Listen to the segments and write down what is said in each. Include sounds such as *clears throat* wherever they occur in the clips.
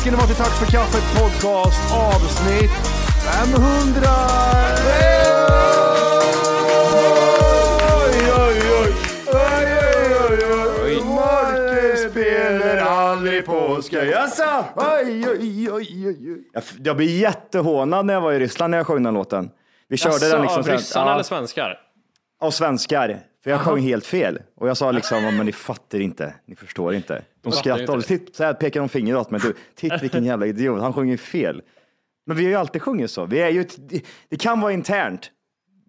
Ska ni vara till Tack för kaffet podcast avsnitt 500! Oj, oj, oj! Oj, oj, oj, oj! Marcus spelar aldrig påska, jaså? Oj, oj, oj, oj. Jag, jag blev jättehånad när jag var i Ryssland när jag sjöng den låten. Vi körde Jaså, den liksom av ryssarna eller svenskar? Av svenskar. För jag sjöng helt fel. Och jag sa liksom, "Ja, men ni fattar inte, ni förstår inte. De skrattar och titt, så här pekar de finger åt mig. Du, titt vilken jävla idiot, han sjunger fel. Men vi har ju alltid sjungit så. Vi är ju, det, kan vara internt,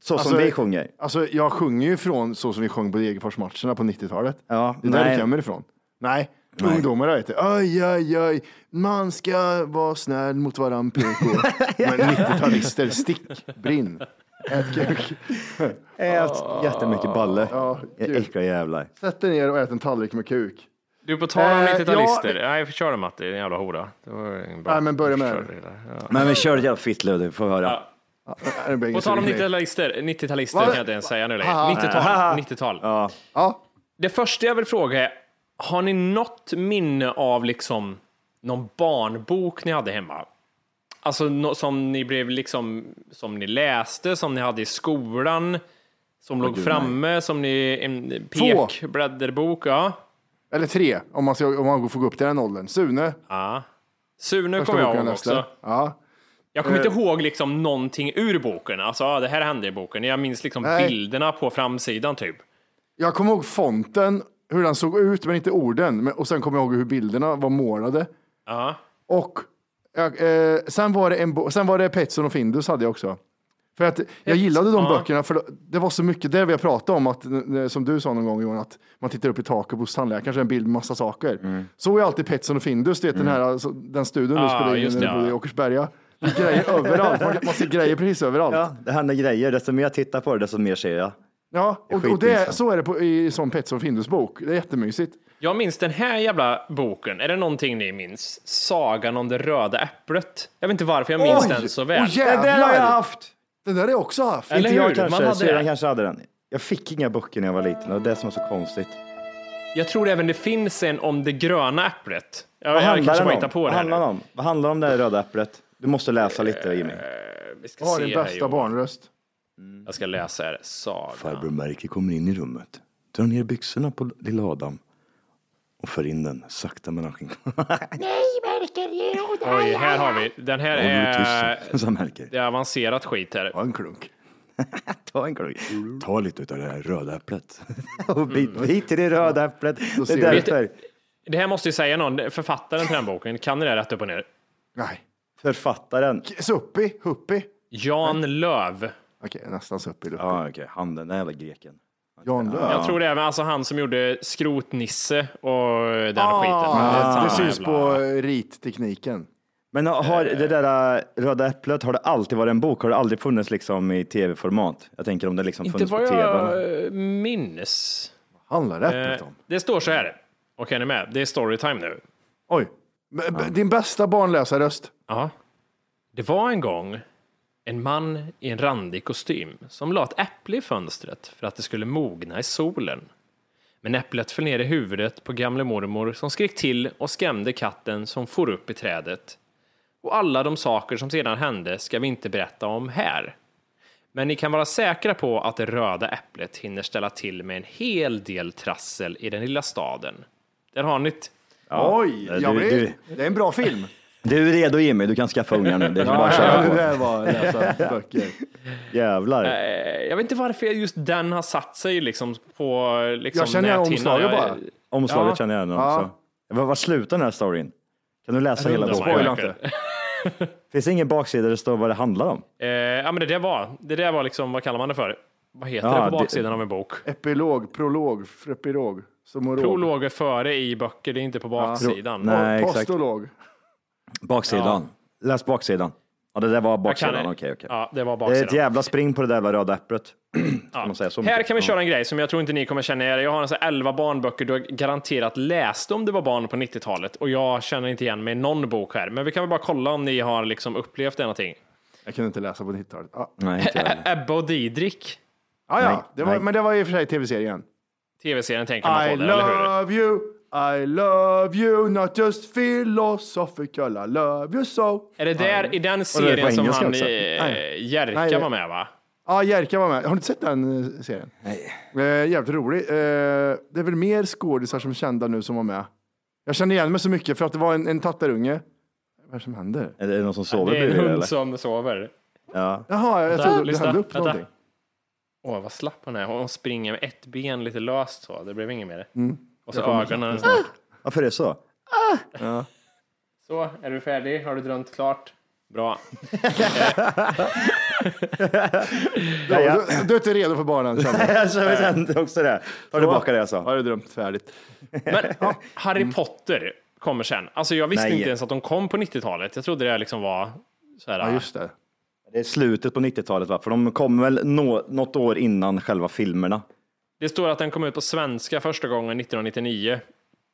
så som vi sjunger. Alltså, jag sjunger ju från så som vi sjöng på Degerforsmatcherna på 90-talet. Ja, det är där nej. det kommer ifrån. Nej, ungdomar vet du. Oj, oj, oj, man ska vara snäll mot varann PK. *laughs* Men 90-talister, stick, brinn, ät kuk. *laughs* Ät jättemycket balle. Ja, Ja, gud. Äckliga jävlar. Sätt dig ner och ät en tallrik med kuk. Du, på tal om Eh, 90-talister. ja. Nej, kör det Matti, din jävla hora. Det var bra. Nej, men börja med det. det där. Ja. Men vi kör ett jävla fittlöv, du får höra. Det blir ingen På tal om sugen grej. 90-talister, 90-talister Vad? kan jag inte ens säga nu längre. Haha. 90-tal. 90-tal. Ja. Ja, Det första jag vill fråga är, har ni något minne av liksom någon barnbok ni hade hemma? Alltså nå- som ni blev liksom, som ni läste, som ni hade i skolan, som låg framme, som ni, en pekblädderbok, ja. eller tre om man, ska, om man får gå upp till den åldern. Sune, ja. Sune kommer jag ihåg också. Ja. Jag kommer Eh. inte ihåg liksom någonting ur boken. Alltså, ja, det här hände i boken. Jag minns liksom Nej. bilderna på framsidan typ. Jag kommer ihåg fonten, hur den såg ut, men inte orden. Men, och sen kommer jag ihåg hur bilderna var målade. Ja. Och jag, eh, sen, var det en sen var det Petson och Findus hade jag också. För att jag gillade de ja. böckerna, för det var så mycket det vi har pratat om, att, som du sa någon gång Johan, att man tittar upp i taket hos tandläkaren så är en bild med massa saker. Så är alltid Petson och Findus, du vet den här, alltså, den studion du Ah, spelade in bodde i ja. Åkersberga. Det är grejer överallt, man, man ser grejer precis överallt. ja, det händer grejer. Desto mer jag tittar på det, desto mer ser jag. Ja, och, och det, så är det på, i sån Petson och Findus bok. Det är jättemysigt. Jag minns den här jävla boken. Är det någonting ni minns? Sagan om det röda äpplet. Jag vet inte varför jag minns Oj! den så väl. Oj, jävlar! Den har jag haft! Den där har jag också haft. Eller inte jag hur? kanske, Man hade kanske hade den. Jag fick inga böcker när jag var liten och det är det som är så konstigt. Jag tror även det finns en om det gröna äpplet. Jag, Vad jag handlar kanske den bara om? hittar på Vad det här handlar nu. den om? Vad handlar det om det här röda äpplet? Du måste läsa lite Jimmy. Vi ska Jag har se din här, bästa Johan. barnröst. Jag ska läsa här. Sagan. Farbror Märke kommer in i rummet, drar ner byxorna på lilla Adam och för in den sakta mellan *laughs* skinkorna. Oj, här har vi. Den här är... tyst, sa Melker. Det är avancerat skit här. Ja, en klunk. *laughs* Ta en klunk. Ta lite av det här röda äpplet. *laughs* och bit, bit i det röda äpplet. Det är därför. Det här måste ju säga någon. Författaren till den boken. Kan ni det rätt upp och ner? Nej. Författaren. Suppi, Huppi. Jan Löv. Okej, nästan suppi. Luppi. Ja, okej. Han den där jävla greken. Jan Lööf. Jag tror det är alltså han som gjorde Skrotnisse och den skiten. Ah, är samma det syns jävla- på rittekniken. Men har det där äh, Röda Äpplet, har det alltid varit en bok? Har det aldrig funnits liksom i tv-format? Jag tänker om det liksom Inte funnits på vad tv. jag eh, minns. Handlar äpplet Eh, om? det står så här. Okej, är ni med? Det är storytime nu. Oj. Men, Din bästa barnläsarröst. Ja. Det var en gång en man i en randig kostym som la ett äpple i fönstret för att det skulle mogna i solen. Men äpplet föll ner i huvudet på gamle mormor som skrek till och skrämde katten som for upp i trädet. Och alla de saker som sedan hände ska vi inte berätta om här. Men ni kan vara säkra på att det röda äpplet hinner ställa till med en hel del trassel i den lilla staden. Där har ni det. Oj, du- jag blir, du- det är en bra film. Du är redo Jimmy, du kan skaffa ungar nu. Det är bara att Ja, köra det på. var läsa böcker. Jävlar. Eh, Jag vet inte varför just den har satt sig liksom på liksom Jag känner igen näthinnan. omslaget bara. Omslaget Ja. känner jag igen Ja. också. Vad, vad slutar den här storyn? Kan du läsa hela undrar boken? Spoila inte. *laughs* Finns det ingen baksida där det står vad det handlar om? Eh, ja, men det där var, det där var liksom, vad kallar man det för? Vad heter Ja, det på det- baksidan av en bok? Epilog, prolog, frepilog, somorog. Prologer före i böcker, det är inte på baksidan. Nej, exakt. Postolog. Baksidan. Läs baksidan. Ja, det där var baksidan. Okej, okej. Ja, det var Det är ett baksidan. jävla spring på det där jävla röda äpplet. *clears throat* Kan man säga så Här kan vi Ja. köra en grej som jag tror inte ni kommer känna er. Jag har en sån här 11 barnböcker du har garanterat läst om du var barn på 90-talet och jag känner inte igen mig i någon bok här. Men vi kan väl bara kolla om ni har liksom upplevt det någonting. Jag kunde inte läsa på 90-talet. Ja, Nej, inte jag heller. *laughs* Ebba och Didrik, ah, ja. Det var, men det var i och för sig tv-serien. tv-serien tänker man I på det, eller hur? love you, I love you, not just philosophical, I love you so. Är det där i den på serien som han också? eh, Jerka Nej. var med va? Ja, Jerka var med. Har du inte sett den eh, serien? Nej. Eh, jävligt rolig. Eh, det är väl mer skådisar som är kända nu som var med. Jag känner igen mig så mycket för att det var en, en tattarunge. Vad är det som händer? Är det någon som sover Det är en hund eller? som sover. Ja. Jaha, jag Vänta, trodde det hände upp Vänta. någonting. Åh, vad slapp hon är. Hon springer med ett ben lite löst så. Det blev inget mer. Mm. Och så ögonen. Varför är det så? Så, är du färdig? Har du drömt klart? Bra. *laughs* Ja, du, du är inte redo för barnen känner jag. *laughs* Kände också det. Ta tillbaka det jag sa. Har du drömt färdigt? Men Harry Potter kommer sen. Alltså jag visste Nej. inte ens att de kom på 90-talet. Jag trodde det liksom var så här. Ja, just det. Det är slutet på 90-talet va? För de kom väl nå, något år innan själva filmerna. Det står att den kom ut på svenska första gången 1999.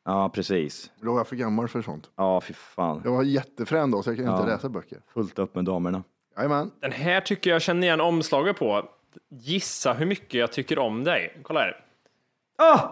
Ja, precis. Då var jag för gammal för sånt. Ja, fy fan. Jag var jättefrän då så jag kunde inte Ja. läsa böcker. Fullt upp med damerna. Jajamän. Den här tycker jag känner igen omslaget på. Gissa hur mycket jag tycker om dig. Kolla här. Ah!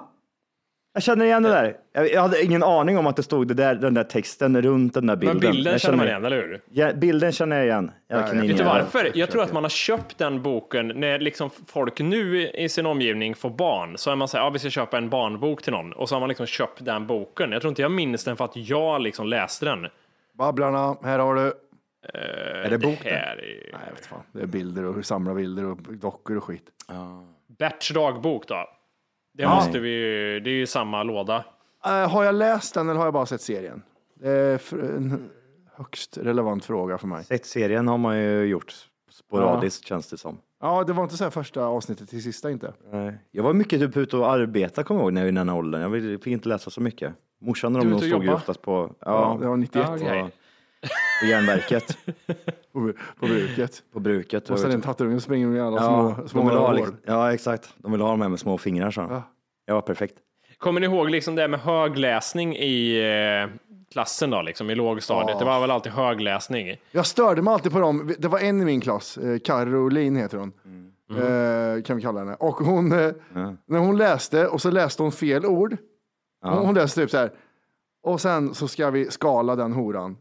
Jag känner igen det där. Jag, hade ingen aning om att det stod det där, den där texten runt den där bilden. Men bilden jag känner man igen, eller hur? Ja, bilden känner jag igen. Jag Ja, Vet du varför? Jag tror att man har köpt den boken när liksom folk nu i sin omgivning får barn. Så är man så här, ja vi ska köpa en barnbok till någon. Och så har man liksom köpt den boken. Jag tror inte jag minns den för att jag liksom läste den. Babblarna, här har du. Är det bok Det här är Nej, jag vet fan. Det är bilder och samla bilder och dockor och skit. Berts dagbok då. Det måste vi ju, det är ju samma låda. Eh, har jag läst den eller har jag bara sett serien? Det är en högst relevant fråga för mig. Sett serien har man ju gjort sporadiskt känns det som. Ja, det var inte så här första avsnittet till sista inte. Nej. Jag var mycket typ ute och arbeta kommer jag ihåg när jag var i den här åldern. Jag fick inte läsa så mycket. Morsan och de och stod ju oftast på, Ja, ja, det var 91 Ja, okej. På, på järnverket, på, på bruket. på bruket. Och det en tattarunge som springer med alla ja, små, små de vill ha, liksom, ja, exakt. De vill ha de här med små fingrar så. Ja. Var perfekt. Kommer ni ihåg liksom det här med högläsning i eh, klassen då, liksom i lågstadiet? Det var väl alltid högläsning? Jag störde mig alltid på dem. Det var en i min klass, eh, Caroline heter hon. Eh, kan vi kalla henne. Och hon, eh, när hon läste och så läste hon fel ord. Hon, hon läste typ så här. Och sen så ska vi skala den horan.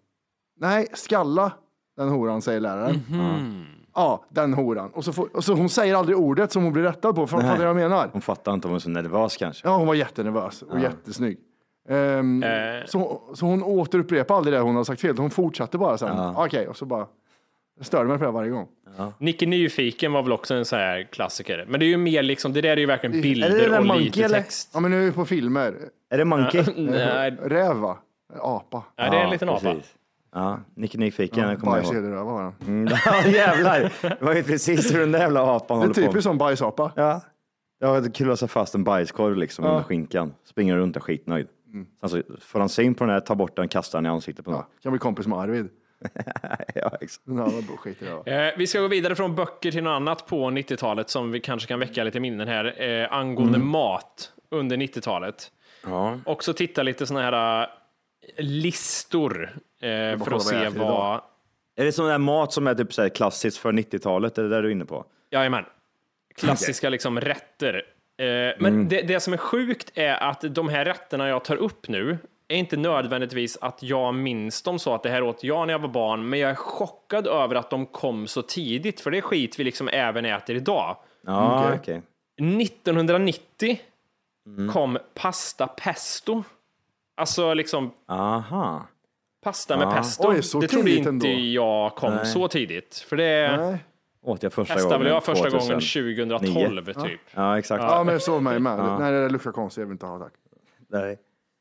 Nej, skalla den horan säger läraren. Ja, den horan. Och så, får, och så hon säger aldrig ordet som hon blir rättad på. För fattar du vad jag menar? Hon fattade inte om hon var så nervös kanske. Ja, hon var jättenervös och jättesnygg. Ehm, Eh. så, så hon återupprepade aldrig det hon hade sagt fel. Hon fortsatte bara sen. Okej, och så bara. Jag störde mig på det varje gång. Nicke Nyfiken var väl också en sån här klassiker. Men det är ju mer liksom, det där är ju verkligen Är det bilder och Monkey, lite eller? text. Ja, men nu är vi på filmer. Är det Monkey? *laughs* Nej, Räv va? Apa. nej, det är en liten apa. precis. Ja, Nicke Nyfiken, jag kommer jag ihåg. Var han. Mm, *laughs* Ja, jävlar. Det var ju precis hur den där jävla apan Det är håller på. typiskt som bajsapa. Ja, Ja, det sig fast en bajskorv liksom under skinkan. Springer runt och är skitnöjd. Sen så får han syn på den här, tar bort den, kastar den i ansiktet på någon. Kan bli kompis med Arvid. *laughs* Ja, exakt. Ja, jag i det. Eh, vi ska gå vidare från böcker till något annat på 90-talet som vi kanske kan väcka lite minnen här. Eh, angående mat under 90-talet. Ja. Också titta lite sådana här eh, listor för kolla att se vad... idag. Är det sån där mat som är typ så här klassiskt för 90-talet? Är det där du är inne på? Jajamän. Klassiska liksom rätter. Eh, men Mm. det, det som är sjukt är att de här rätterna jag tar upp nu är inte nödvändigtvis att jag minns dem så att det här åt jag när jag var barn, men jag är chockad över att de kom så tidigt, för det är skit vi liksom även äter idag. Ja, Okej. okej. 1990 Mm. kom pasta pesto. Alltså liksom Aha. Pasta med Ja. pesto. Oj, det trodde inte ändå. jag kom Nej. så tidigt. För det Nej. Åt jag första testade gången jag första 2009. gången 2012 typ. Ja, exakt. Ja, men så mig med. *laughs* Nej, det där luktar konstigt. Jag vill inte ha tack. Nej.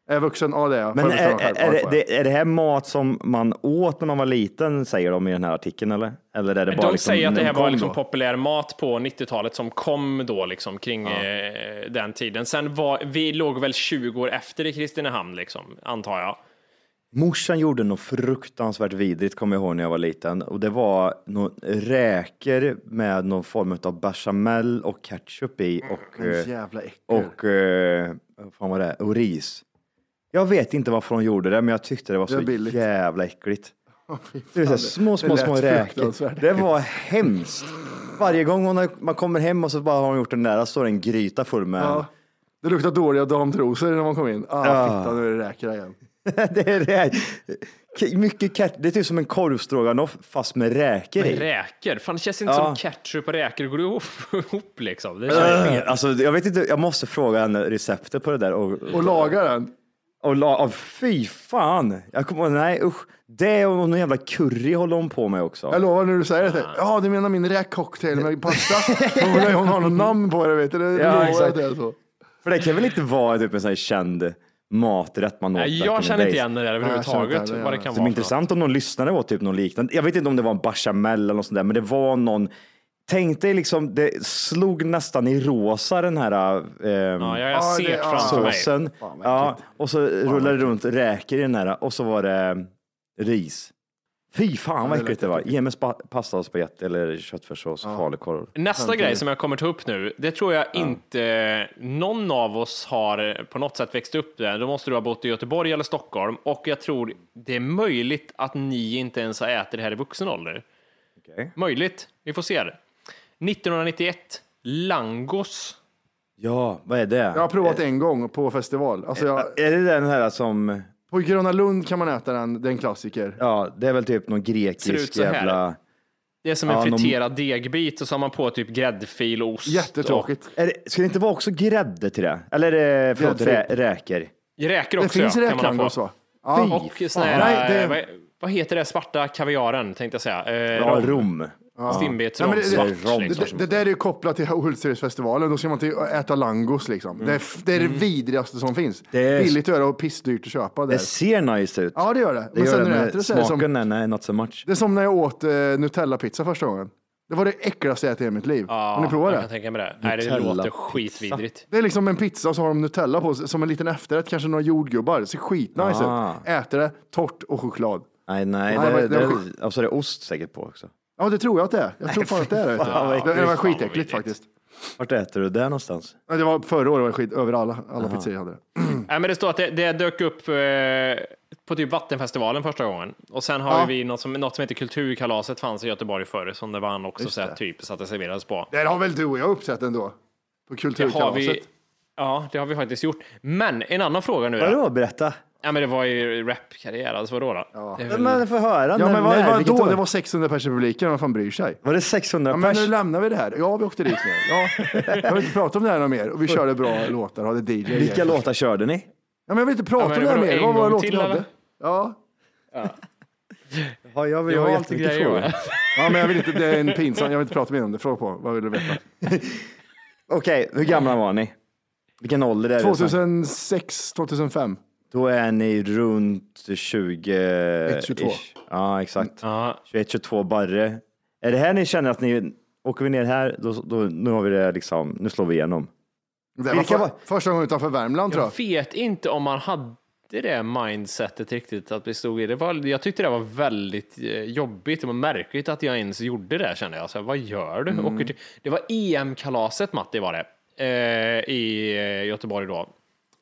Är vuxen? Ja, det är jag. Men är, är, Ja, det, är det här mat som man åt när man var liten, säger de i den här artikeln, eller? Eller är det bara De liksom, säger att det här var liksom då? populär mat på 90-talet som kom då liksom kring eh, den tiden. Sen var, vi låg väl 20 år efter i Kristinehamn liksom, antar jag. Morsan gjorde något fruktansvärt vidrigt, kommer jag ihåg när jag var liten. Och det var någon räkor med någon form av bechamel och ketchup i och, Men eh, jävla äckel. och, eh, vad fan var det, och ris. Jag vet inte varför de gjorde det, men jag tyckte det var Det så billigt. jävla äckligt. *laughs* Fy Det är så här, små, små, det små räkor. Det var hemskt. Varje gång hon har, man kommer hem och så bara har de gjort den där, står det en gryta full med Ja. Det luktar dåliga damtrosor när man kom in. Ah, Ja. fitta, nu är det räkor igen. *laughs* det är det. K- Mycket ket- det är typ som en korvstroganoff fast med räkor i. Räkor, fan det känns inte Ja. som ketchup och räkor går ihop, *laughs* ihop liksom. Det känns. Äh, Alltså, jag vet inte, jag måste fråga henne receptet på det där. Och, Och laga den. och, la, oh, fy fan! Jag kommer, nej usch. Det och någon jävla curry håller hon på med också. Jag lovar när du säger det. Ja, du menar min räkcocktail med pasta? hon, hon har något namn på det, vet du. Det Ja, exakt. det så. För det kan väl inte vara typ en sån här känd maträtt man åt Nej, jag känner inte igen det där överhuvudtaget. vad det kan Som vara. är intressant om någon lyssnare åt typ något liknande. Jag vet inte om det var en bechamel eller något sånt där, men det var någon Tänk dig liksom, det slog nästan i rosa den här ehm, Ja, jag Ja, ser det- det, ja. framför såsen. Ja, och så rullade det runt räkor i den här och så var det ris. Fy fan vad äckligt det var. Ge mig pasta och spagetti eller köttfärssås och falukorv. Nästa grej som jag kommer ta upp nu, det tror jag inte någon av oss har på något sätt växt upp där. Då måste du ha bott i Göteborg eller Stockholm och jag tror det är möjligt att ni inte ens har ätit det här i vuxen ålder. Okej. Möjligt, vi får se det. 1991, Langos. Ja, vad är det? Jag har provat en gång på festival. Alltså jag, Är det den här som, på Gröna Lund kan man äta den, det är en klassiker. ja, det är väl typ någon Ser ut grekisk så här. jävla... Det är som en Ja, de- friterad degbit och så har man på typ gräddfil och ost. Jättetråkigt. Är det, ska det inte vara också grädde till det? Eller är det, förlåt, rä, Gräddfil. räkor? Och räkor Det också, finns ja, kan man ha på. va? Ja, Och sån här, Nej, det- vad, vad heter det, svarta kaviaren tänkte jag säga. Eh, Ja, rom. Stimbetsrom, Nej, men det- svart. det- liksom. Det, det där är ju kopplat till Hultsfredsfestivalen. Då ska man till äta langos liksom. Det, är, det är det vidrigaste som finns. Mm. Det är- Billigt att göra och pissdyrt att köpa. Där. Det ser nice ut. Ja, det gör det. det Men gör sen det, när du äter det så är det som, smaken, nej, not so much. det är som när jag åt eh, Nutella-pizza första gången. Det var det äckligaste jag ätit i mitt liv. Har ni provat jag kan det? tänka mig det. Nej, det låter skitvidrigt. Det är liksom en pizza och så har de Nutella på sig, som en liten efterrätt, kanske några jordgubbar. Det ser skitnice Ah. ut. Äter det, torrt och choklad. Nej, nej, Nej, det, det det, var det, och så är det ost säkert på också. Ja, det tror jag att det är. Jag tror fan att det är det. fan, vad Det, det var skitäckligt faktiskt. Vart äter du det någonstans? Det var förra året var det skit över alla, alla pizzerior hade det. *clears throat* Nej, men det står att det, det dök upp eh, på typ Vattenfestivalen första gången. Och sen har Ja. ju vi något som, något som heter Kulturkalaset fanns i Göteborg förr, som det vann också Just så här, det. typ så att det serverades på. Det har väl du och jag uppsett ändå? På Det har kulturkalaset. vi, ja, det har vi faktiskt gjort. Men en annan fråga nu då. Vadå, berätta? Ja, men det var ju rapkarriär, alltså vadå då? Är väl- Men få höra. Ja när- men vad, när, vad då? år? Det var 600 pers i publiken, vad fan bryr sig? Var det 600 Ja, men nu lämnar vi det här. Ja, vi åkte dit ner. Ja. Jag vill inte prata om det här något mer. Och vi körde bra låtar, hade DJ. Vilka låtar körde ni? Ja, men jag vill inte prata Ja, men om det här mer. Vad var låten vi hade? eller? Ja. Ja, jag vill Vi ha jättemycket grejer. frågor. ja, men jag vill inte, det är en pinsam, jag vill inte prata mer om det. Fråga på, vad vill du veta? *laughs* Okej, hur gamla var ni? Vilken ålder är det? 2006, 2005. Då är ni runt 20... 22. ish. Ja, exakt. Ja, 21, 22 barre. Är det här ni känner att ni, åker vi ner här, då, då, nu har vi det liksom, nu slår vi igenom. Det var Vilka för, var- första gången utanför Värmland tror Jag jag. vet inte om man hade det mindsetet riktigt att vi stod i. Det var, jag tyckte det var väldigt eh, jobbigt. Det var märkligt att jag ens gjorde det kände jag. Så här, vad gör du? Mm. Åker till, det var EM-kalaset Matti var det. Eh, I eh, Göteborg då.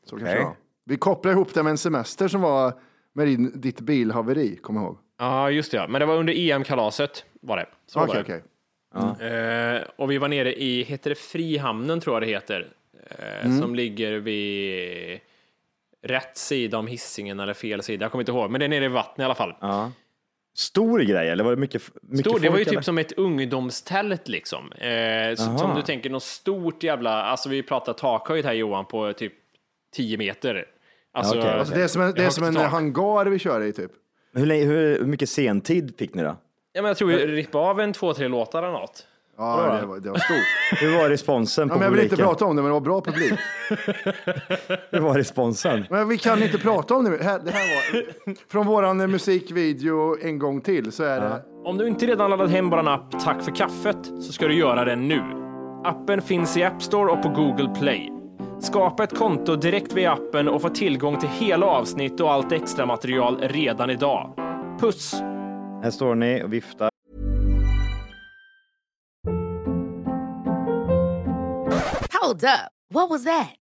Så var. Vi kopplade ihop det med en semester som var med din, ditt bilhaveri, kom ihåg. Ja, just det. Ja. Men det var under EM-kalaset var det. Så var Okej, det. okej. Eh, och vi var nere i, heter det Frihamnen tror jag det heter, eh, Mm. som ligger vid rätt sida om hissingen eller fel sida, jag kommer inte ihåg, men det är nere i vattnet i alla fall. Stor grej eller var det mycket, mycket Stor, det var ju folk, typ eller? som ett ungdomstält liksom. Eh, så, som du tänker något stort jävla, alltså vi pratar takhöjd här Johan på typ 10 meter. Alltså, Okej. Alltså det är som en, det är som en tak. hangar vi kör i typ. Hur, länge- hur, hur mycket sentid fick ni då? Ja, men jag tror vi rippade av en två, tre låtar eller något. Ja, det var, det var stort. *laughs* Hur var responsen Ja, på men jag vill inte prata om det, men det var bra publik. *laughs* Hur var responsen? Men vi kan inte prata om det. Det här, det här var, från våran musikvideo en gång till så är det. Om du inte redan laddat hem vår app Tack för kaffet så ska du göra det nu. Appen finns i App Store och på Google Play. Skapa ett konto direkt via appen och få tillgång till hela avsnitt och allt extra material redan idag. Puss! Här står ni och viftar. Hold up. What was that?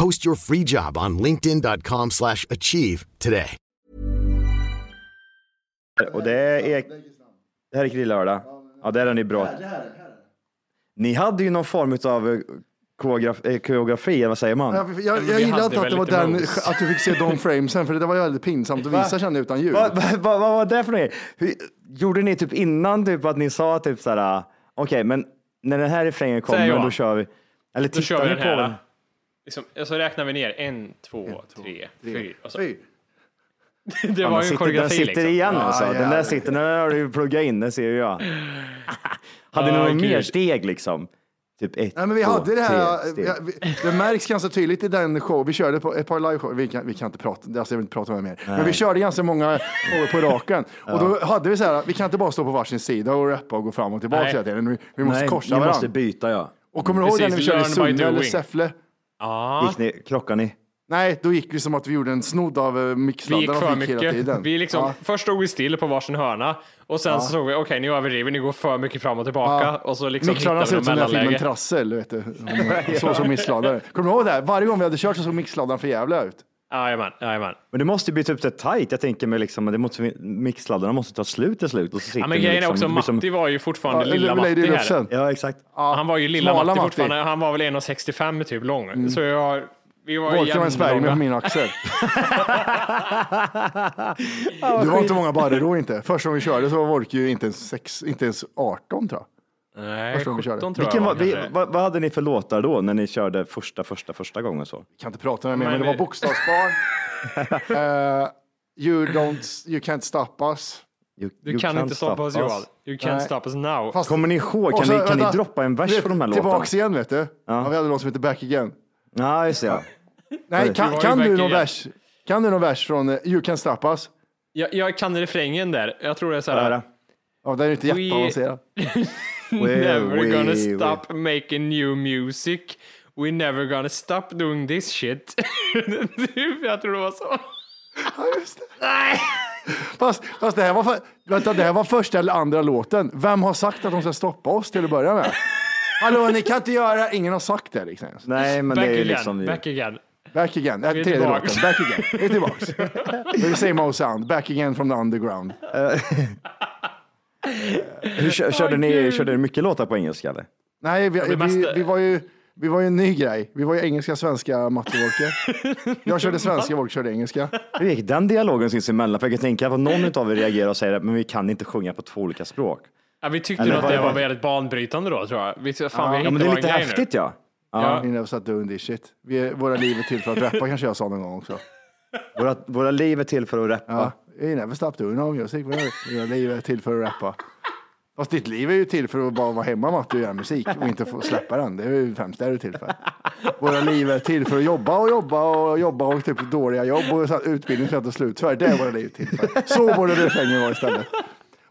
Post your free job on linkedin.com/achieve slash achieve today. Och det är... Det här är grillördag. Ja, där är ni bra. Ni hade ju någon form av koreograf, eh, koreografi, vad säger man? Jag, jag, jag, hade inte att det var den, att du fick se de *laughs* framesen, för det var ju väldigt pinsamt att visa kände utan ljud. Vad vad- vad var det för något? Hur- Gjorde ni typ innan typ att ni sa typ så här, okej, men när den här refrängen kommer, då kör vi. Eller tittar ni på den? Liksom, så räknar vi ner. En, två, tre, fyra. Och så. Fy. *laughs* Det Ja, var men ju en sitter, den koreografi sitter liksom. igen Ja, alltså. Den där sitter, den där har du pluggat in, det ser ju jag. *laughs* Hade ni Ja, något gud. mer steg liksom? Typ ett, Nej, men vi två, hade det här, tre steg. ja, vi- det märks ganska tydligt i den show, vi körde på ett par live vi kan, vi kan inte prata, alltså jag vill inte prata med mer, men vi körde ganska många på raken. Och då hade vi så här, vi kan inte bara stå på varsin sida och rappa och gå fram och tillbaka Nej. hela tiden, vi, vi måste Nej, korsa varandra. måste byta ja. Och kommer du ihåg när vi körde Sunne eller. Säffle? Ja, Gick ni, krockade ni? Nej, då gick vi som att vi gjorde en snodd av uh, vi gick för mycket. Vi liksom, Ja. Först stod vi still på varsin hörna och sen så såg vi, okej nu överdriver vi, ni går för mycket fram och tillbaka. Ja. Och så liksom Mixladdarna ser hittade ut vi som den här filmen mellanläge. Trassel, vet du. *laughs* Så som mixladdare. Kommer du ihåg det? här? Varje gång vi hade kört så såg mixladdaren för jävla ut. Jajamän, jajamän. Men det måste ju bli typ så tight. Jag tänker mig liksom, det måste, mixladdarna måste ta slut till slut. Och så Ja, men grejen är liksom, också, det blir som- Matti var ju fortfarande Ja, lilla Matti här. Ja, exakt. Han var ju lilla Matti Matti. fortfarande, han var väl 1,65 typ lång. Så jag, vi var Volkan en på jämnlånga. min axel. Du var inte många barrer då inte. Första gången vi körde så var Volke ju inte ens, sex, inte ens 18 tror jag. Nej, Första gången vi 17 körde. tror Vilken jag var, vi, vad, vad hade ni för låtar då när ni körde första, första, första gången så? Kan inte prata med mer, men, Men det var det- bokstavsbarn. *laughs* Eh, you, don't, you can't stop us. You, Du you kan can't inte stoppa oss stop Johan. You can't Nej. stop us now. Fast- Kommer ni ihåg, kan, så, ni, kan ni droppa en vers på de här låtarna? Tillbaks igen vet du. Ja. vi hade någon som heter Back Again. Ja, just det. Ja. Nej, Vi kan, var kan, du någon vers, kan du någon vers från eh, You Can Stop Us? Jag, jag kan refrängen där. Jag tror det är så här. Ja, den är inte We- *laughs* jätteavancerad. Never we- gonna we- stop making new music. We never gonna stop doing this shit. *laughs* jag tror det var så. Ja, just det. Fast, fast det, här var för, vänta, det här var första eller andra låten. Vem har sagt att de ska stoppa oss till att börja med? Hallå, ni kan inte göra... Ingen har sagt det liksom. Nej, men Back det är again, liksom... back again. Back again. Vi är tredje tillbaks. låten. Back again. Vi är tillbaks. *laughs* We're the same old sound. Back again from the underground. *laughs* Hur kö- körde ni, körde ni mycket låtar på engelska eller? Nej, vi, vi, vi var ju vi var ju en ny grej. Vi var ju engelska, svenska, matte, Wolke. Jag körde *laughs* svenska, Wolke körde engelska. Hur gick den dialogen sinsemellan? För jag kan tänka att någon av er reagerar och säger att men vi kan inte sjunga på två olika språk. Ja, vi tyckte Eller nog att det var väldigt banbrytande då, tror jag. Vi, fan, vi Ja, men det är lite häftigt nu. ja. Ja. Vi never stop doing this shit. Vi våra liv är till för att rappa, kanske jag sa någon gång också. Våra, våra liv är till för att rappa. Ja, we never stop doing no music. Våra liv är till för att rappa. Fast ditt liv är ju till för att bara vara hemma Matte och göra musik och inte få släppa den. Det är ju främst det du är till för. Våra liv är till för att jobba och jobba och jobba och typ dåliga jobb och utbildning till att ta slut. Är det våra liv till för. Så borde refrängen vara istället.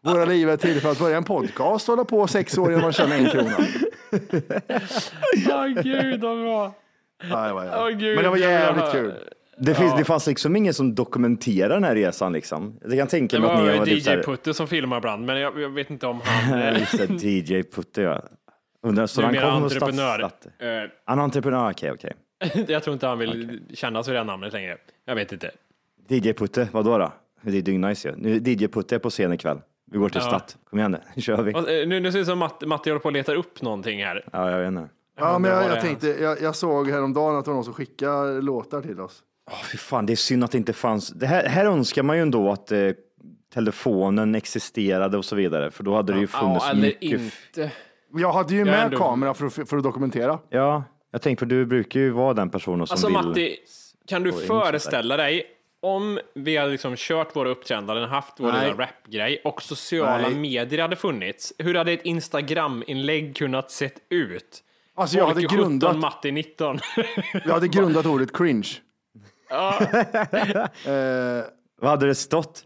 Våra liv är till för att börja en podcast och hålla på sex år innan man tjänar en krona. Åh gud vad bra. Ja, det var gud, Men det var jävligt kul. Det, finns, det fanns liksom ingen som dokumenterar den här resan liksom. Jag kan tänka Det mig att ni var typ DJ Putte som filmar ibland, men jag, jag vet inte om han... *laughs* Ja, eh, Just det, DJ Putte ja. Undrar, så han kom och entreprenör. stats- stat- Eh, Han är entreprenör, okej okej. *laughs* jag tror inte han vill kännas vid det namnet längre. Jag vet inte. DJ Putte, vad då då? Det är dyngnice ju. Nu är DJ Putte är på scen ikväll. Vi går till Ja. Statt. Kom igen nu, nu *laughs* kör vi. Och, eh, Nu, nu ser det som att Matti håller på att leta upp någonting här. Ja, jag vet inte. Ja, men jag, jag tänkte, jag, jag såg häromdagen att det var någon som skickade låtar till oss. Åh, fy fan, det är synd att det inte fanns. Det här, här önskar man ju ändå att eh, telefonen existerade och så vidare, för då hade det ju funnits Ja, eller mycket. inte. Jag hade ju Jag med ändå- kamera för att, för att dokumentera. Ja, jag tänkte för du brukar ju vara den personen som Alltså vill. Matti, kan du föreställa dig om vi hade liksom kört våra uppträdanden, haft vår Nej. lilla rapgrej och sociala Nej. medier hade funnits. Hur hade ett Instagram-inlägg kunnat sett ut? Alltså jag hade Folke 17, grundat, Matti 19. jag hade grundat ordet cringe. *laughs* Eh, Vad hade det stått?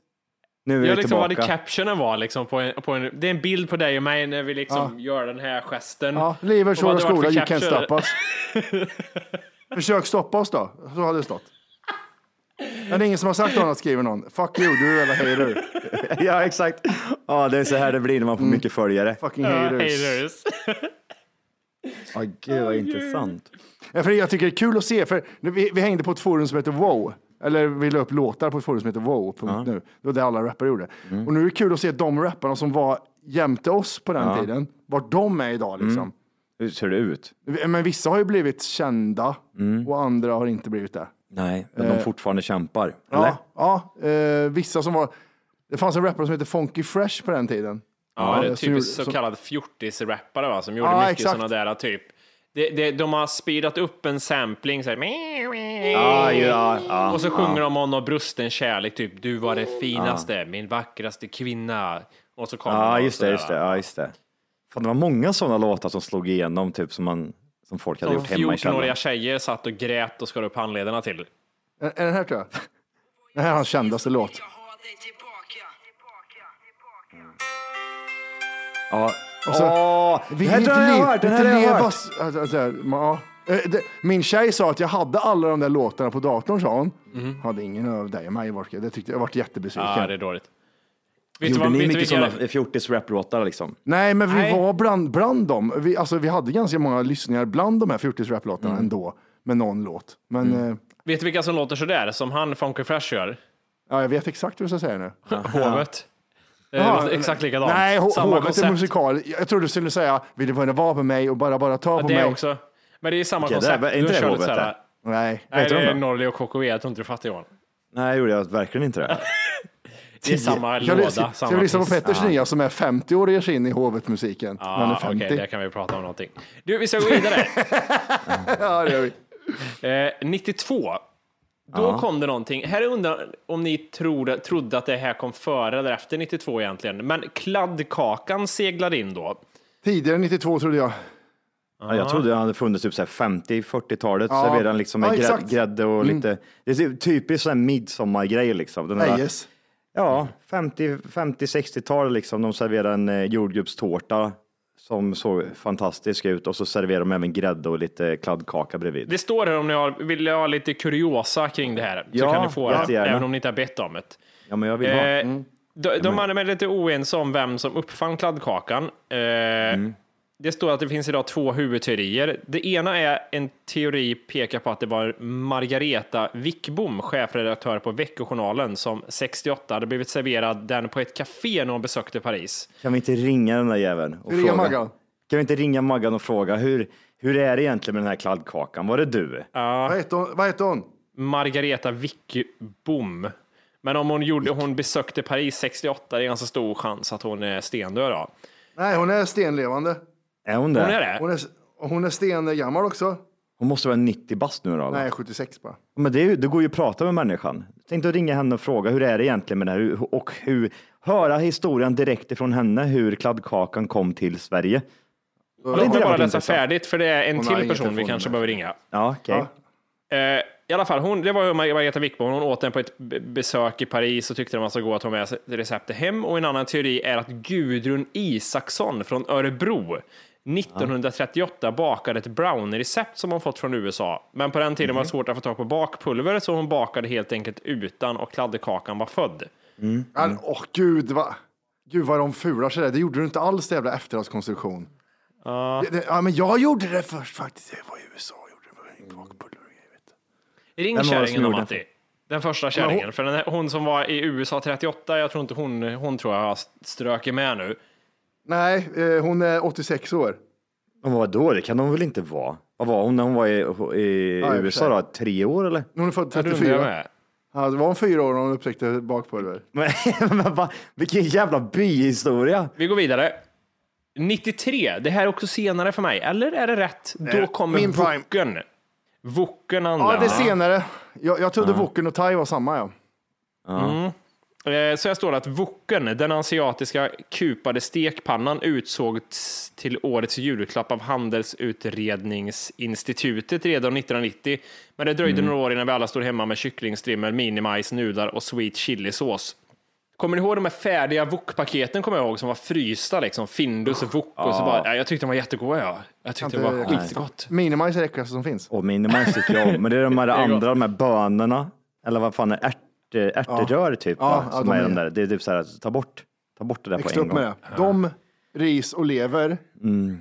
Nu är Jag vi liksom vad tillbaka. det captionen var liksom på en, på en, det är en bild på dig och mig när vi liksom gör den här gesten. ja, livet, kör vad och hade skola, you can't stop us. *laughs* Försök stoppa oss då, så hade det stått. Men det är ingen som har sagt annat, skriver någon. Fuck you, du är jävla hater. *laughs* ja, exakt. Ja, det är så här det blir när man får mycket följare. Fucking Ja, haters. haters. Ja, gud vad intressant. Ja, för jag tycker det är kul att se, för nu- vi, vi hängde på ett forum som heter Wow. Eller vi la upp låtar på ett forum som heter Wow.nu. Det var det alla rappare gjorde. Mm. Och nu är det kul att se de rapparna som var jämte oss på den Ja. tiden, vart de är idag liksom. Hur ser det ut? Men vissa har ju blivit kända Mm. och andra har inte blivit det. Nej, men de fortfarande kämpar. Eller? Eh. Ja, ja eh, vissa som var, det fanns en rappare som hette Funky Fresh på den tiden. Ja, det är typ gjorde- så kallad fjortisrappare va, som gjorde Ja, mycket sådana där typ. Det, det, de har speedat upp en sampling så här, Ja, ja, ja, och så ja. sjunger de om någon brusten kärlek, typ du var det finaste, min vackraste kvinna. Och så kommer Ja, just det, just det. Ja, just det. Fan, det var många sådana låtar som slog igenom, typ som, man, som folk hade Som gjort hemma i 14-åriga källaren. tjejer satt och grät och skar upp handlederna till. Är, är den här tror jag? Det här är hans kändaste låt. Ja. Och så- Åh, Vi här inte har jag hört, den här inte har jag hört. alltså, alltså, ja. Eh, Min tjej sa att jag hade alla de där låtarna på datorn, sa hon. Hade ingen av dig och mig, Wolke. Det tyckte jag varit jättebesviken. Ja, det är dåligt. Vet du Gjorde vad, ni vet du mycket sådana fjortis-rap-låtar liksom? Nej, men vi Nej. var bland, bland dem. Vi, alltså, vi hade ganska många lyssningar bland de här 40 rap-låtarna Mm. ändå, med någon låt. Men eh, Vet du vilka som låter sådär, som han Funky Fresh gör? ja, jag vet exakt vad jag ska säga nu. *laughs* Hovet. Det Jaha, låter exakt likadant. Nej, ho- Samma hovet är musikal. Jag trodde du skulle säga, vill du vara med mig och bara, bara ta Ja, på det mig? också. Men det är samma Okej, koncept. det är- inte Du det Hovet där? Nej. Nej, det de är? Norli och KKV. Jag tror inte du fattar Johan. Nej, gjorde jag verkligen inte det. *laughs* Det är samma Ska låda. vi, ska samma vi lyssna på. Petters nya som är 50 år och ger sig in i hovet-musiken? när han är Ja, okej, 50. där kan vi prata om någonting. Du, vi ska gå vidare. *laughs* Ja, det gör vi. eh, 92. Då kom det någonting. Här undrar om ni tror, trodde att det här kom före eller efter 92 egentligen. Men kladdkakan seglade in då. Tidigare 92 trodde jag. Ja, jag trodde det hade funnits typ så här 50-40-talet. Ja. Serverade den liksom med Ja. Mm. grädde och lite. Det är typ typiskt sån midsommargrej liksom. Den där, Ejes. ja, 50-60-tal liksom. De serverade en eh, jordgubbstårta som såg fantastisk ut och så serverade de även grädde och lite kladdkaka bredvid. Det står här om ni har, vill ha lite kuriosa kring det här. Så Ja, kan ni få det, även om ni inte har bett om det. Ja, men jag vill ha. Eh, de, de är emellertid lite oense om vem som uppfann kladdkakan. Eh, det står att det finns idag två huvudteorier. Det ena är en teori pekar på att det var Margareta Wickbom, chefredaktör på Veckojournalen, som 68 hade blivit serverad den på ett café när hon besökte Paris. Kan vi inte ringa den där jäveln? Och Vi ringer fråga? Maggan. Kan vi inte ringa Maggan och fråga hur, hur är det egentligen med den här kladdkakan? Var det du? Vad heter hon? Vad heter hon? Margareta Wickbom. Men om hon, gjorde, hon besökte Paris 68, det är ganska stor chans att hon är stendöd. Då. Nej, hon är stenlevande. Är hon det? Hon är det? Hon är, hon är stengammal också. Hon måste vara 90 bast nu då? eller? Nej, 76 bara. Men det, är, ju- det går ju att prata med människan. Tänk att ringa henne och fråga hur är det egentligen med det här Hur- och hur, höra historien direkt ifrån henne hur kladdkakan kom till Sverige. Låt mig det bara varit läsa intressant? färdigt, för det är en Hon har till person vi kanske behöver ringa. Ja, okej. Eh, I alla fall, hon, det var ju Margareta Wickbom. Hon åt den på ett b- besök i Paris och tyckte den var så god att hon med sig receptet hem. Och en annan teori är att Gudrun Isaksson från Örebro 1938 bakade ett brownie-recept som hon fått från USA. Men på den tiden var det svårt att få tag på bakpulver så hon bakade helt enkelt utan och kladdkakan var född. Men, Åh gud, vad, gud vad de fular sig där. Det gjorde du inte alls det jävla efterhandskonstruktion. Det, det, ja, men jag gjorde det först faktiskt. Jag var i USA och gjorde det bakpulver och grejer. Ring det kärringen då Matti. Den första kärringen. För den hon som var i USA 38, jag tror inte hon, hon tror jag har strökit med nu. Nej, eh, hon är 86 år. Men vad då? Det kan hon väl inte vara? Vad var hon när hon var i, i Ja, USA då? Tre år eller? Hon är född Ja, det undrar 34. jag med. Ja, det var hon fyra år när hon upptäckte bakpulver. Men, *laughs* men va, vilken jävla byhistoria. Vi går vidare. 93, det här är också senare för mig, eller är det rätt? Då Eh, kommer min prime. Woken. Woken Ja, anlända. det är senare. Jag, jag trodde Woken och Thai var samma. Ja. Eh, Så jag står att Woken, den asiatiska kupade stekpannan, utsågs till årets julklapp av Handelsutredningsinstitutet redan 1990. Men det dröjde några år innan vi alla stod hemma med kycklingstrimmel, minimajs, nudlar och sweet chilisås. Kommer ni ihåg de här färdiga wok-paketen kommer jag ihåg som var frysta liksom, Findus och wok och så bara, ja, jag tyckte de var jättegoda ja. Jag tyckte det var skitgott. Minimajs är det äckligaste som finns. Och minimajs tycker jag om. Men det är de här *laughs* är andra, de här bönorna. Eller vad fan är ärt, ärterör typ? Ja, va? ja, Som de är är- de där. Det är typ så här, ta bort, ta bort det där på Växte en upp gång. med det. De, ris och lever.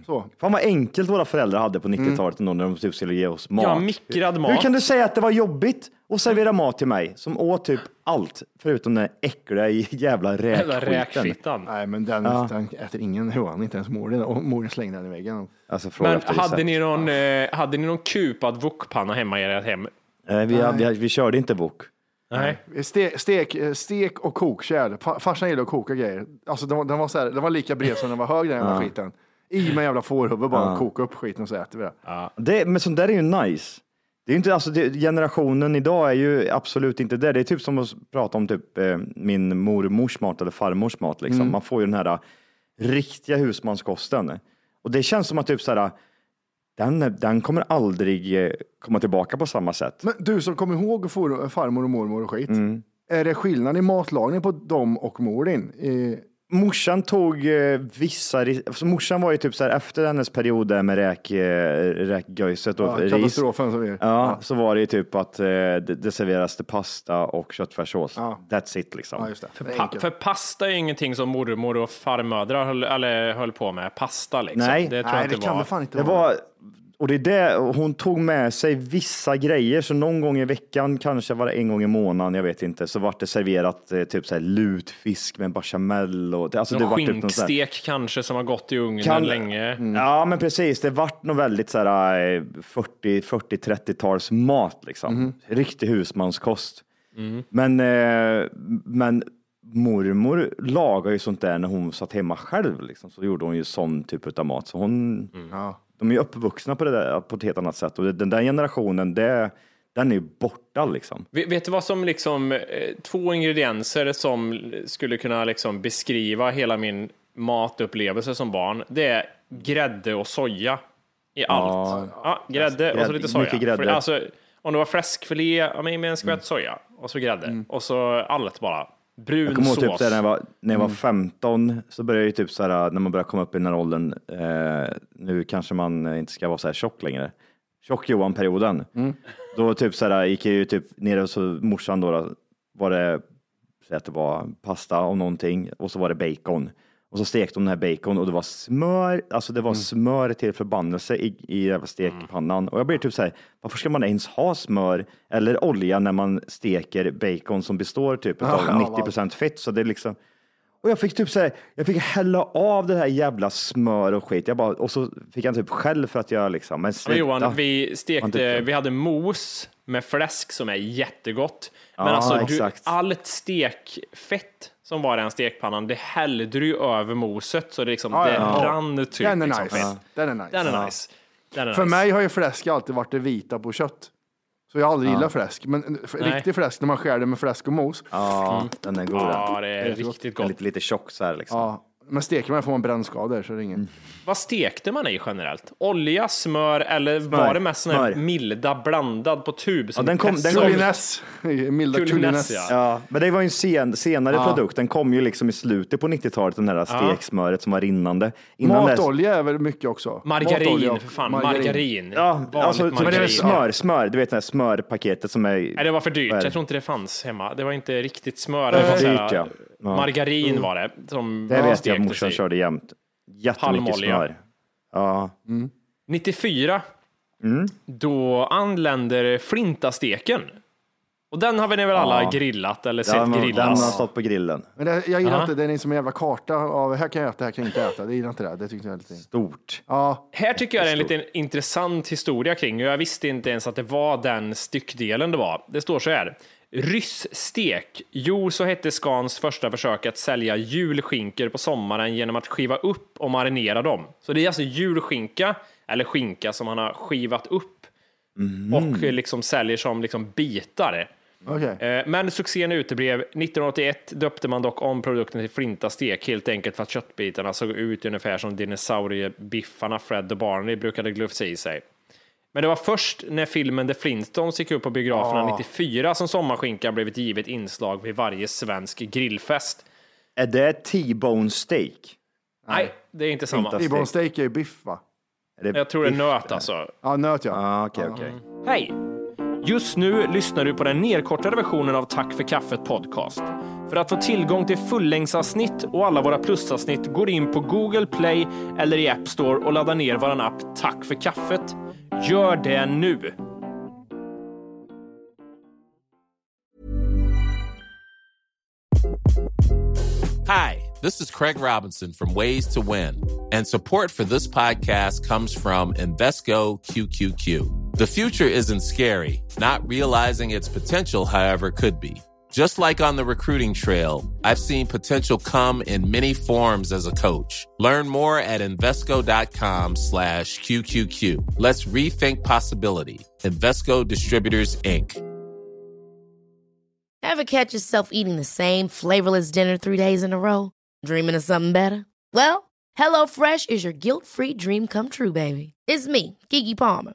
Så. Fan vad enkelt våra föräldrar hade på Mm. 90-talet ändå när de typ skulle ge oss mat. Ja, mikrad mat. Hur kan du säga att det var jobbigt att servera mat till mig som åt typ allt förutom den äckliga jävla Jävla räkskiten? räkfittan. Nej, men den, den äter ingen Johan, inte ens mor. Och Mor slängde den i väggen. Alltså, fråga Men hade ni, någon, eh, hade ni någon kupad wokpanna hemma i ert hem? Nej, vi, vi, vi körde inte wok. Nej. Ste, stek, stek och kokkärl. Farsan gillade att koka grejer. Alltså, den, var- den, var så här, den var lika bred som den var hög den jävla skiten. I med jävla fårhuvud bara, koka upp skiten och så äter vi det. Det, men sånt där är ju nice. Det är inte, alltså, det, generationen idag är ju absolut inte det. Det är typ som att prata om typ, eh, min mormors mat eller farmors mat. Liksom. Man får ju den här eh, riktiga husmanskosten. Och det känns som att typ så här, den, den kommer aldrig eh, komma tillbaka på samma sätt. Men du som kommer ihåg for, farmor och mormor och skit. Är det skillnad i matlagning på dem och mor din? I, Morsan tog eh, vissa, alltså, morsan var ju typ så här efter hennes period där med räk, eh, räkgöjset och ja, ris. katastrofen som vi... Ja, så var det ju typ att eh, det, det serveras det pasta och köttfärssås. Ja. That's it liksom. Ja, just det. det är Pa- för pasta är ju ingenting som mormor och farmödrar höll, eller höll på med. Pasta liksom. Nej. det tror Nej, jag det inte kan var. det fan inte Det vara. var, och det är det, hon tog med sig vissa grejer, så någon gång i veckan, kanske var det en gång i månaden, jag vet inte, så vart det serverat eh, typ så här lutfisk med bechamel och alltså det typ någon sån här- skinkstek kanske som har gått i ugnen Kan- länge. Ja, men precis. Det vart nog väldigt så här eh, 40, 40, 30-tals mat liksom. Riktig husmanskost. Men, eh, men mormor lagar ju sånt där när hon satt hemma själv. Liksom. Så gjorde hon ju sån typ av mat. Så hon, Ja. De är ju uppvuxna på det där på ett helt annat sätt. Och den där generationen, det, den är ju borta liksom. Vet vet du vad som liksom, eh, två ingredienser som skulle kunna liksom beskriva hela min matupplevelse som barn. Det är grädde och soja i allt. Ja, grädde och så lite soja. mycket grädde. För, alltså, om det var fläskfilé, ja, med en skvätt soja och så grädde. Och så allt bara. Brun Jag kommer ihåg typ när jag var, när jag var 15 så började jag typ så här, när man börjar komma upp i den här åldern, eh, nu kanske man inte ska vara så här tjock längre. Tjock Johan-perioden. Då typ så här, gick jag ju typ ner hos morsan då, då var det, säg att det var pasta och någonting och så var det bacon. Och så stekte de den här bacon och det var smör, alltså det var Mm. smör till förbannelse i, i stekpannan. Och jag blir typ så här, varför ska man ens ha smör eller olja när man steker bacon som består typ *laughs* av Ja, 90 procent fett? Så det är liksom, och jag fick typ så här, jag fick hälla av det här jävla smör och skit. Jag bara, och så fick jag typ själv för att jag liksom, men sluta. Johan, vi stekte, vi hade mos med fläsk som är jättegott. Men Ja, alltså, du, allt stekfett som var den stekpannan, det hällde du ju över moset så det, liksom, Ja, det ja. rann typ. Den är liksom, nice. Den är nice. Den är Ja. nice. Den är För nice. mig har ju fläsk alltid varit det vita på kött. Så jag har aldrig gillat fläsk. Men riktig fläsk, när man skär det med fläsk och mos. Ja, den är god. Ja, det är Jättegott. riktigt gott. Lite, lite tjock så här liksom. Ja. Men steker man får man brännskador så det är inget. Vad stekte man i generellt? Olja, smör eller var det mest sån här Smör. milda blandad på tub? som den kom- den kom- Kuliness. *laughs* Milda Kuliness, kuliness. ja. Ja, men det var ju en sen, senare Ja. produkt. Den kom ju liksom i slutet på 90-talet, den här steksmöret som var rinnande. Innan dess- Matolja är väl mycket också. Margarin, och för fan. Margarin. Ja, Vanligt alltså typ margarin. smör, smör. Du vet det här smörpaketet som är... Nej, det var för dyrt. Är det? Jag tror inte det fanns hemma. Det var inte riktigt smör. Det var var så här- dyrt, ja. Ja. Margarin var det. Som Det vet jag morsan körde jämt. Jättemycket smör. Ja. 94, Mm. då anländer flintasteken. Och den har vi väl alla Ja. grillat eller sett Den, den har grillas. stått på grillen. Men det, jag gillar Ja. inte, den är som en jävla karta av här kan jag äta, här kan jag inte äta. Det gillar inte det. Det tyckte jag är lite... Stort. Ja, Här tycker jag det är en liten intressant historia kring. och Jag visste inte ens att det var den styckdelen det var. Det står så här. Ryssstek. Jo, så hette Scans första försök att sälja julskinkor på sommaren genom att skiva upp och marinera dem. Så det är alltså julskinka, eller skinka som han har skivat upp och eh, liksom säljer som liksom bitar. okej. Eh, Men succén uteblev. 1981 döpte man dock om produkten till flintastek helt enkelt för att köttbitarna såg ut ungefär som dinosauriebiffarna Fred och Barney brukade glufsa i sig. Men det var först när filmen The Flintstones gick upp på biograferna 94 som sommarskinka blev ett givet inslag vid varje svensk grillfest. Är det T-bone steak? Nej, det är inte samma. T-bone steak är ju biff va? Är det Jag tror det är nöt alltså. Ja, nöt ja. Ah, okej, okej. Hej! Just nu lyssnar du på den nedkortade versionen av Tack för kaffet podcast. För att få tillgång till fullängdsavsnitt och alla våra plusavsnitt går in på Google Play eller i App Store och laddar ner vår app Tack för kaffet. Gör det nu! Hi, this is Craig Robinson from Ways to Win, and support for this podcast comes from Invesco QQQ. The future isn't scary, not realizing its potential, however, could be. Just like on the recruiting trail, I've seen potential come in many forms as a coach. Learn more at Invesco.com slash QQQ. Let's rethink possibility. Invesco Distributors, Inc. Ever catch yourself eating the same flavorless dinner three days in a row? Dreaming of something better? Well, HelloFresh is your guilt-free dream come true, baby. It's me, Kiki Palmer.